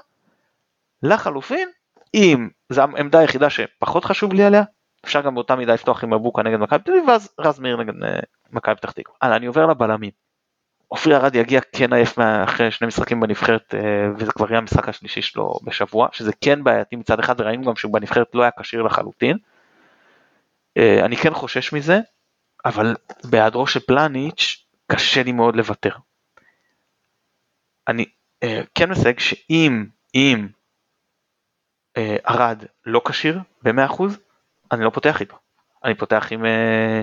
לחלופין, אם זו העמדה היחידה שפחות חשוב לי עליה, אפשר גם באותה מידה לפתוח עם מבוקה נגד מכבי תל אביב, ואז רז מאיר נגד אה, מכבי פתח תקווה. הלאה, אני עובר לבלמים. עופרי ארד יגיע כן עייף אחרי שני משחקים בנבחרת אה, וזה כבר יהיה המשחק השלישי שלו בשבוע שזה כן בעייתי מצד אחד וראינו גם שהוא בנבחרת לא היה כשיר לחלוטין. אה, אני כן חושש מזה אבל בהיעדרו של פלניץ' קשה לי מאוד לוותר. אני כן מסייג שאם אם ארד לא כשיר ב-100% אני לא פותח איתו. אני פותח עם אה,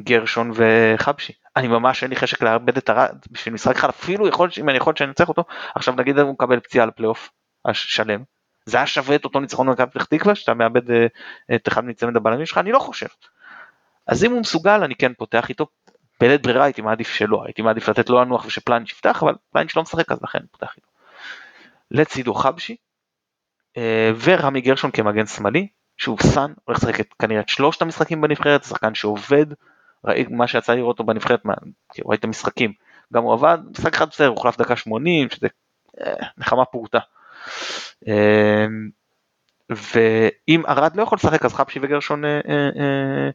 גרשון וחבשי. אני ממש אין לי חשק לאבד את הרד בשביל משחק אחד אפילו יכול אם אני יכול שאני אנצח אותו עכשיו נגיד הוא מקבל פציעה לפלייאוף השלם זה היה שווה את אותו ניצחון במכבי פתח תקווה שאתה מאבד אה, את אחד מצמד הבלמים שלך אני לא חושב. אז אם הוא מסוגל אני כן פותח איתו בלית ברירה הייתי מעדיף שלא הייתי מעדיף לתת לו לנוח ושפלניץ' יפתח אבל פלניץ' לא משחק אז לכן פותח איתו. לצידו חבשי אה, ורמי גרשון כמגן שמאלי שוב סאן הולך לשחק כנראה את שלושת המשחקים בנבחרת שחקן שעובד ראי, מה שיצא לראות אותו בנבחרת, כאילו ראית משחקים, גם הוא עבד, משחק אחד בסדר, הוחלף דקה 80, שזה אה, נחמה פורטה. אה, ואם ארד לא יכול לשחק אז חפשי וגרשון אה, אה,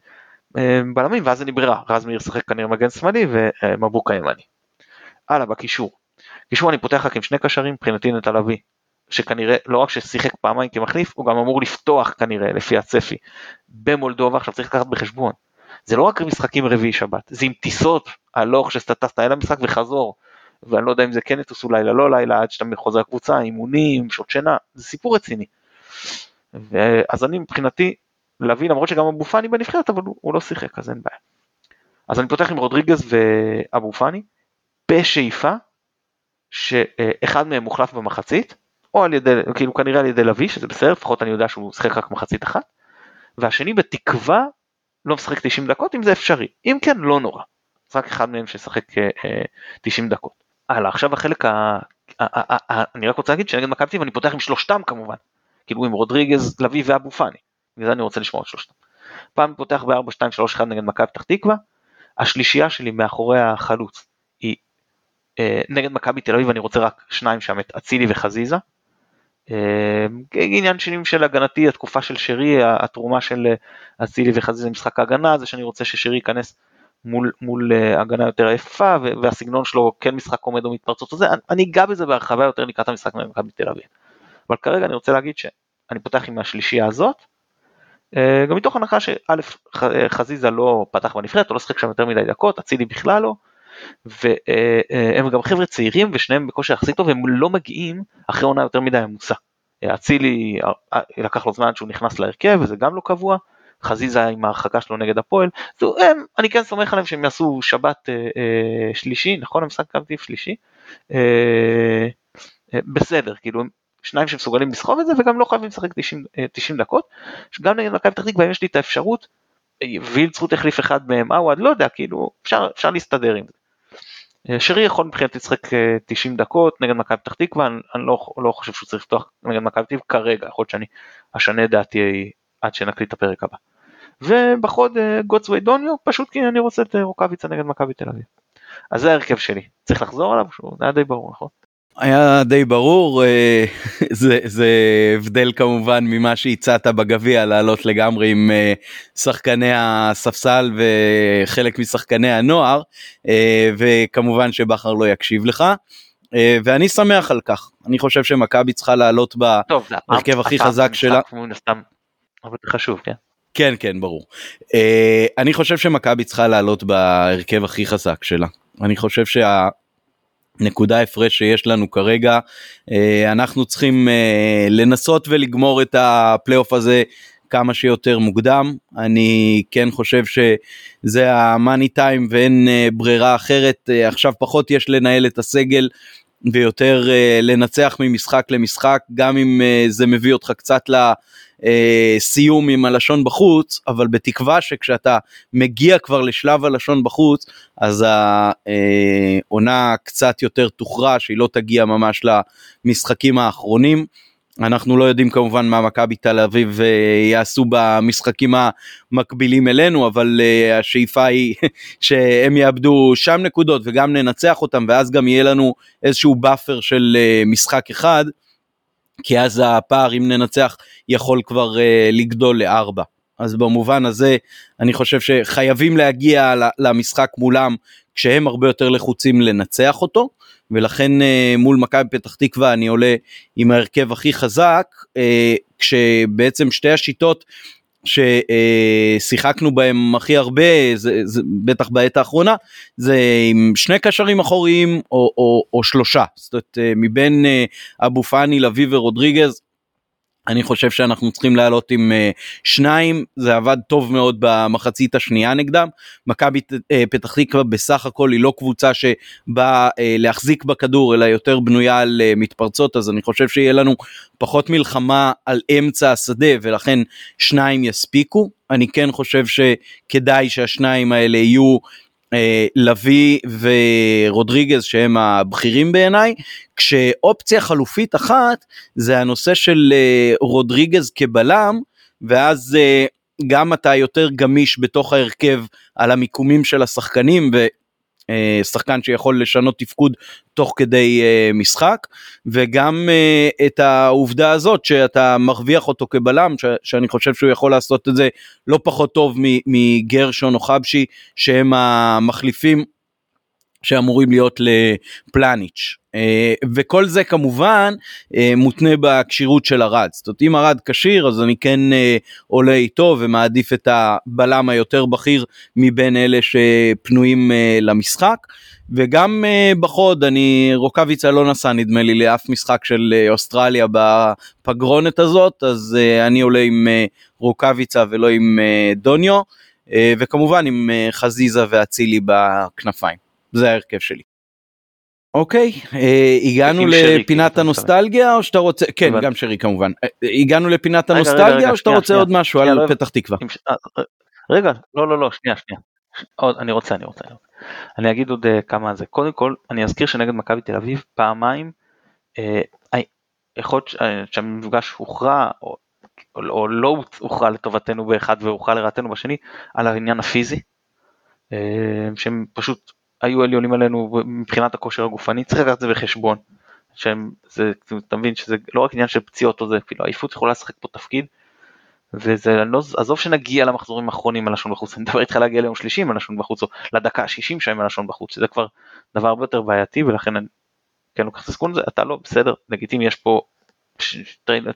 אה, בלמים ואז אין לי ברירה, רז מאיר שחק כנראה מגן שמאלי ומבוקה ימני. הלאה בקישור. קישור אני פותח רק עם שני קשרים, מבחינתי נטע לביא, שכנראה לא רק ששיחק פעמיים כמחליף, הוא גם אמור לפתוח כנראה לפי הצפי במולדובה, עכשיו צריך לקחת בחשבון, זה לא רק משחקים רביעי שבת, זה עם טיסות הלוך שאתה טסת אל המשחק וחזור, ואני לא יודע אם זה כן יטוסו לילה לא לילה עד שאתה חוזר לקבוצה, אימונים, שעות שינה, זה סיפור רציני. אז אני מבחינתי, להביא למרות שגם אבו פאני בנבחרת אבל הוא, הוא לא שיחק אז אין בעיה. אז אני פותח עם רודריגז ואבו פאני בשאיפה שאחד מהם מוחלף במחצית, או על ידי, כאילו כנראה על ידי לביא, שזה בסדר, לפחות אני יודע שהוא שיחק רק מחצית אחת, והשני בתקווה לא משחק 90 דקות אם זה אפשרי, אם כן לא נורא, רק אחד מהם שישחק 90 אה, דקות. הלאה, עכשיו החלק ה... אני רק רוצה להגיד שנגד מכבי תל אני פותח עם שלושתם כמובן, כאילו עם רודריגז, לביא ואבו פאני, בגלל זה אני רוצה לשמוע את שלושתם. פעם פותח ב-4-2-3-1 נגד מכבי פתח תקווה, השלישייה שלי מאחורי החלוץ היא אה, נגד מכבי תל אביב אני רוצה רק שניים שם, את אצילי וחזיזה, אה, עניין שני של הגנתי, התקופה של שרי, התרומה של אה, אצילי וחזיזה למשחק ההגנה, זה שאני רוצה ששרי ייכנס מול, מול אה, הגנה יותר יפה, והסגנון שלו כן משחק עומד או מתפרצות, זה, אני אגע בזה בהרחבה יותר לקראת המשחק ממכבי תל אביב. אבל כרגע אני רוצה להגיד שאני פותח עם השלישייה הזאת, גם מתוך הנחה שא' חזיזה לא פתח בנבחרת, הוא לא שחק שם יותר מדי דקות, אצילי בכלל לא, והם גם חבר'ה צעירים ושניהם בכושר יחסית טוב והם לא מגיעים אחרי עונה יותר מדי עמוסה. אצילי אה, לקח לו זמן שהוא נכנס להרכב וזה גם לא קבוע, חזיזה עם ההרחקה שלו נגד הפועל, הם, אני כן סומך עליהם שהם יעשו שבת אה, אה, שלישי, נכון? המשחק קרטיב שלישי, אה, אה, בסדר, כאילו שניים שמסוגלים לסחוב את זה וגם לא חייבים לשחק 90, 90 אה, דקות, גם נגד מכבי פתח תקווה יש לי את האפשרות, וילצרוט החליף אחד מהם, עווד, לא יודע, כאילו אפשר, אפשר להסתדר עם זה. אה, שרי יכול מבחינתי לשחק 90 אה, דקות נגד מכבי פתח תקווה, אני, אני לא, לא חושב שהוא צריך לפתוח נגד מכבי תקווה כרגע, יכול להיות שאני אשנה דעתי עד שנקליט את הפרק הבא. ובחוד אה, גוטסווי דוניו, פשוט כי אני רוצה את רוקאביצה נגד מכבי תל אביב. אז זה ההרכב שלי, צריך לחזור עליו, שהוא היה די ברור, נכון? היה די ברור, אה, זה, זה הבדל כמובן ממה שהצעת בגביע, לעלות לגמרי עם אה, שחקני הספסל וחלק משחקני הנוער, אה, וכמובן שבכר לא יקשיב לך. ואני שמח על כך, אני חושב שמכבי צריכה לעלות בהרכב הכי חזק שלה. אבל חשוב, כן. כן, כן, ברור. אני חושב שמכבי צריכה לעלות בהרכב הכי חזק שלה. אני חושב שה... נקודה הפרש שיש לנו כרגע. אה, אנחנו צריכים אה, לנסות ולגמור את הפלייאוף הזה כמה שיותר מוקדם. אני כן חושב שזה המאני טיים ואין אה, ברירה אחרת. עכשיו פחות יש לנהל את הסגל ויותר לנצח ממשחק למשחק גם אם זה מביא אותך קצת לסיום עם הלשון בחוץ אבל בתקווה שכשאתה מגיע כבר לשלב הלשון בחוץ אז העונה קצת יותר תוכרע שהיא לא תגיע ממש למשחקים האחרונים. אנחנו לא יודעים כמובן מה מכבי תל אביב יעשו במשחקים המקבילים אלינו אבל uh, השאיפה היא שהם יאבדו שם נקודות וגם ננצח אותם ואז גם יהיה לנו איזשהו באפר של אה, משחק אחד כי אז הפער אם ננצח יכול כבר אה, לגדול לארבע. אז במובן הזה אני חושב שחייבים להגיע למשחק מולם כשהם הרבה יותר לחוצים לנצח אותו ולכן אה, מול מכבי פתח תקווה אני עולה עם ההרכב הכי חזק אה, כשבעצם שתי השיטות ששיחקנו בהם הכי הרבה, זה, זה, בטח בעת האחרונה, זה עם שני קשרים אחוריים או, או, או שלושה. זאת אומרת, אה, מבין אבו פאני, לביא ורודריגז, אני חושב שאנחנו צריכים לעלות עם uh, שניים, זה עבד טוב מאוד במחצית השנייה נגדם. מכבי uh, פתח תקווה בסך הכל היא לא קבוצה שבאה uh, להחזיק בכדור, אלא יותר בנויה על uh, מתפרצות, אז אני חושב שיהיה לנו פחות מלחמה על אמצע השדה, ולכן שניים יספיקו. אני כן חושב שכדאי שהשניים האלה יהיו לביא ורודריגז שהם הבכירים בעיניי, כשאופציה חלופית אחת זה הנושא של אה, רודריגז כבלם, ואז אה, גם אתה יותר גמיש בתוך ההרכב על המיקומים של השחקנים, אה, שחקן שיכול לשנות תפקוד תוך כדי אה, משחק וגם אה, את העובדה הזאת שאתה מרוויח אותו כבלם שאני חושב שהוא יכול לעשות את זה לא פחות טוב מגרשון או חבשי שהם המחליפים שאמורים להיות לפלניץ'. אה, וכל זה כמובן אה, מותנה בכשירות של ארד. זאת אומרת אם ארד כשיר אז אני כן אה, עולה איתו ומעדיף את הבלם היותר בכיר מבין אלה שפנויים למשחק. וגם בחוד אני רוקאביצה לא נסע נדמה לי לאף משחק של אוסטרליה בפגרונת הזאת אז אני עולה עם רוקאביצה ולא עם דוניו וכמובן עם חזיזה ואצילי בכנפיים. זה ההרכב שלי. אוקיי, אה, הגענו לפינת כאילו, הנוסטלגיה או שאתה רוצה, כן גם שרי כמובן, אה, הגענו לפינת הנוסטלגיה או שאתה רוצה עוד משהו על לא פתח תקווה? אה, רגע, לא לא לא, שנייה שנייה, אני רוצה אני רוצה, אני אגיד עוד כמה זה, קודם כל אני אזכיר שנגד מכבי תל אביב פעמיים, יכול להיות שהמפגש הוכרע או לא הוכרע לטובתנו באחד והוכרע לרעתנו בשני, על העניין הפיזי, שהם פשוט היו עליונים עלינו מבחינת הכושר הגופני, צריך לקחת את זה בחשבון. שהם, זה, אתה מבין שזה לא רק עניין של פציעות או זה, אפילו עייפות יכולה לשחק פה תפקיד. וזה, לא, עזוב שנגיע למחזורים האחרונים על לשון בחוץ, אני מדבר איתך להגיע ליום שלישי עם הלשון בחוץ, או לדקה ה-60 שהם הלשון בחוץ, שזה כבר דבר הרבה יותר בעייתי, ולכן אני כן לוקח את הסיכון הזה, אתה לא, בסדר, לגיטימי, יש פה,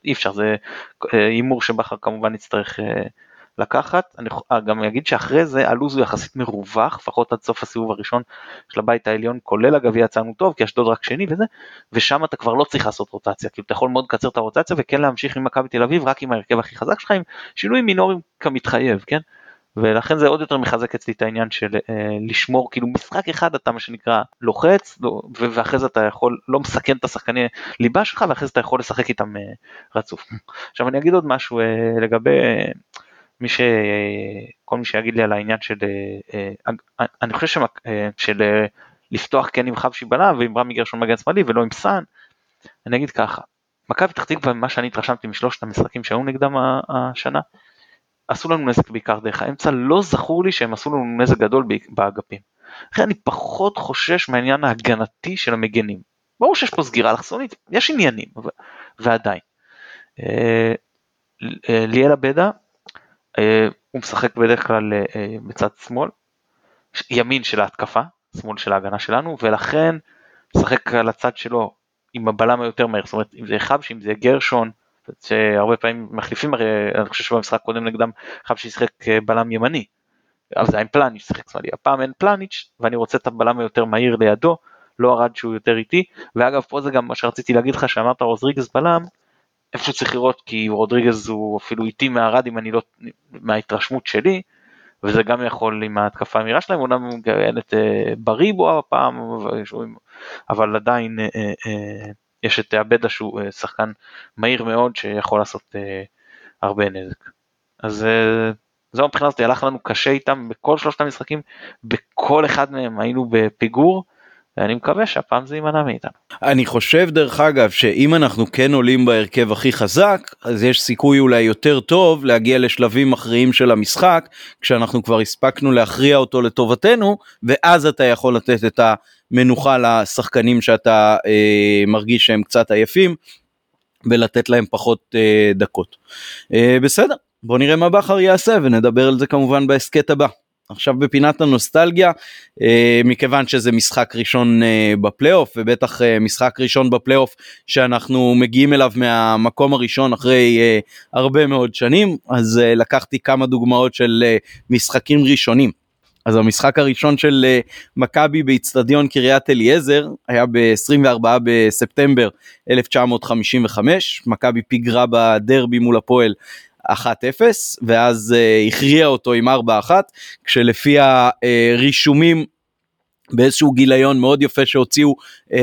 אי אפשר, זה אה, הימור שבכר כמובן יצטרך אה, לקחת, אני אה, גם אגיד שאחרי זה הלו"ז הוא יחסית מרווח, לפחות עד סוף הסיבוב הראשון של הבית העליון, כולל הגביע יצאנו טוב, כי אשדוד רק שני וזה, ושם אתה כבר לא צריך לעשות רוטציה, כאילו אתה יכול מאוד לקצר את הרוטציה וכן להמשיך עם מכבי תל אביב רק עם ההרכב הכי חזק שלך, עם שינויים מינוריים כמתחייב, כן? ולכן זה עוד יותר מחזק אצלי את העניין של אה, לשמור כאילו משחק אחד אתה מה שנקרא לוחץ לא, ואחרי זה אתה יכול לא מסכן את השחקני ליבה שלך ואחרי זה אתה יכול לשחק איתם אה, רצוף. עכשיו אני אגיד עוד משהו אה, לגבי אה, מי ש... כל מי שיגיד לי על העניין של... אה, אה, אני חושב. אה, של לפתוח כן עם חבשי בלם ועם רמי גרשון מגן שמאלי ולא עם סאן, אני אגיד ככה, מכבי פתח תקווה, ממה שאני התרשמתי משלושת המשחקים שהיו נגדם השנה, עשו לנו נזק בעיקר דרך האמצע, לא זכור לי שהם עשו לנו נזק גדול באגפים. לכן אני פחות חושש מהעניין ההגנתי של המגנים. ברור שיש פה סגירה אלכסונית, יש עניינים, ועדיין. ליאל עבדה אה, הוא משחק בדרך כלל אה, בצד שמאל, ימין של ההתקפה, שמאל של ההגנה שלנו, ולכן משחק על הצד שלו עם הבלם היותר מהר, זאת אומרת אם זה חבשי, אם זה גרשון, שהרבה פעמים מחליפים, הרי אני חושב שבמשחק קודם נגדם חבשי שיחק אה, בלם ימני, אבל זה היה עם פלניץ' שיחק שמאלי, הפעם אין פלניץ' ואני רוצה את הבלם היותר מהיר לידו, לא ארד שהוא יותר איטי, ואגב פה זה גם מה שרציתי להגיד לך שאמרת רוזריגז בלם, איפה שצריך לראות כי רודריגז הוא אפילו איטי מהרד אם אני לא, מההתרשמות שלי, וזה גם יכול עם ההתקפה המהירה שלהם, אומנם הוא מגוון את אה, בריבו הפעם, אבל עדיין אה, אה, יש את עבדה שהוא שחקן מהיר מאוד שיכול לעשות הרבה נזק. אז זהו מבחינה הזאת הלך לנו קשה איתם בכל שלושת המשחקים, בכל אחד מהם היינו בפיגור. ואני מקווה שהפעם זה יימנע מאיתנו. אני חושב דרך אגב שאם אנחנו כן עולים בהרכב הכי חזק אז יש סיכוי אולי יותר טוב להגיע לשלבים מכריעים של המשחק כשאנחנו כבר הספקנו להכריע אותו לטובתנו ואז אתה יכול לתת את המנוחה לשחקנים שאתה אה, מרגיש שהם קצת עייפים ולתת להם פחות אה, דקות. אה, בסדר בוא נראה מה בכר יעשה ונדבר על זה כמובן בהסכת הבא. עכשיו בפינת הנוסטלגיה אה, מכיוון שזה משחק ראשון אה, בפלייאוף ובטח אה, משחק ראשון בפלייאוף שאנחנו מגיעים אליו מהמקום הראשון אחרי הרבה מאוד שנים אז לקחתי כמה דוגמאות של משחקים ראשונים. אז המשחק הראשון של מכבי באיצטדיון קריית אליעזר היה ב-24 בספטמבר 1955, מכבי פיגרה בדרבי מול הפועל 1-0 ואז uh, הכריע אותו עם 4-1 כשלפי הרישומים באיזשהו גיליון מאוד יפה שהוציאו uh,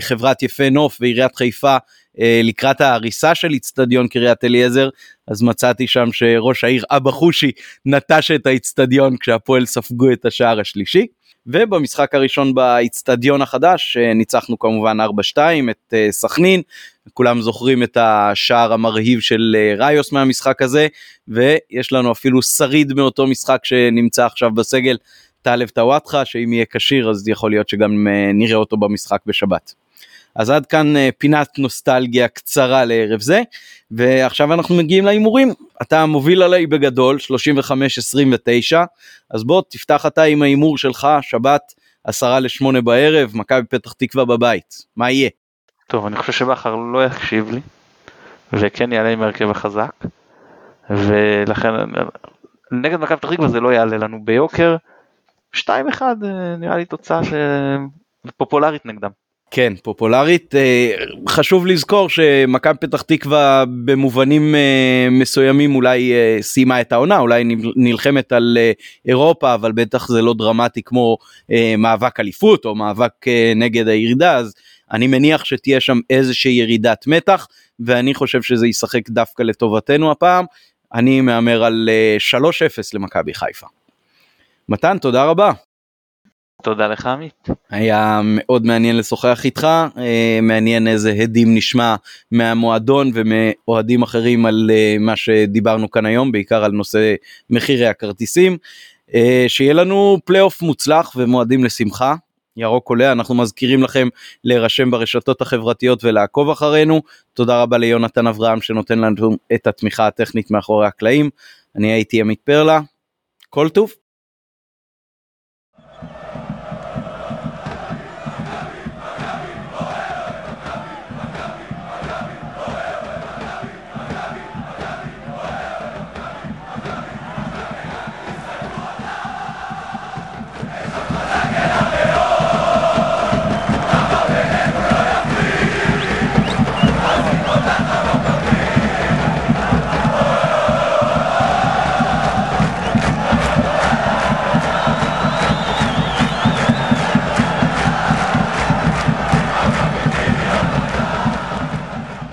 חברת יפה נוף ועיריית חיפה uh, לקראת ההריסה של איצטדיון קריית אליעזר אז מצאתי שם שראש העיר אבא חושי נטש את האיצטדיון כשהפועל ספגו את השער השלישי. ובמשחק הראשון באיצטדיון החדש ניצחנו כמובן 4-2 את סכנין, כולם זוכרים את השער המרהיב של ראיוס מהמשחק הזה, ויש לנו אפילו שריד מאותו משחק שנמצא עכשיו בסגל, טלב טוואטחה, שאם יהיה כשיר אז יכול להיות שגם נראה אותו במשחק בשבת. אז עד כאן פינת נוסטלגיה קצרה לערב זה ועכשיו אנחנו מגיעים להימורים אתה מוביל עליי בגדול 35-29 אז בוא תפתח אתה עם ההימור שלך שבת עשרה לשמונה בערב מכבי פתח תקווה בבית מה יהיה. טוב אני חושב שבכר לא יקשיב לי וכן יעלה עם ההרכב החזק ולכן נגד מכבי פתח תקווה זה לא יעלה לנו ביוקר 2-1 נראה לי תוצאה פופולרית נגדם. כן פופולרית חשוב לזכור שמכבי פתח תקווה במובנים מסוימים אולי סיימה את העונה אולי נלחמת על אירופה אבל בטח זה לא דרמטי כמו מאבק אליפות או מאבק נגד הירידה אז אני מניח שתהיה שם איזושהי ירידת מתח ואני חושב שזה ישחק דווקא לטובתנו הפעם אני מהמר על 3-0 למכבי חיפה. מתן תודה רבה. תודה לך עמית. היה מאוד מעניין לשוחח איתך, מעניין איזה הדים נשמע מהמועדון ומאוהדים אחרים על מה שדיברנו כאן היום, בעיקר על נושא מחירי הכרטיסים. שיהיה לנו פלייאוף מוצלח ומועדים לשמחה. ירוק עולה, אנחנו מזכירים לכם להירשם ברשתות החברתיות ולעקוב אחרינו. תודה רבה ליונתן אברהם שנותן לנו את התמיכה הטכנית מאחורי הקלעים. אני הייתי עמית פרלה, כל טוב.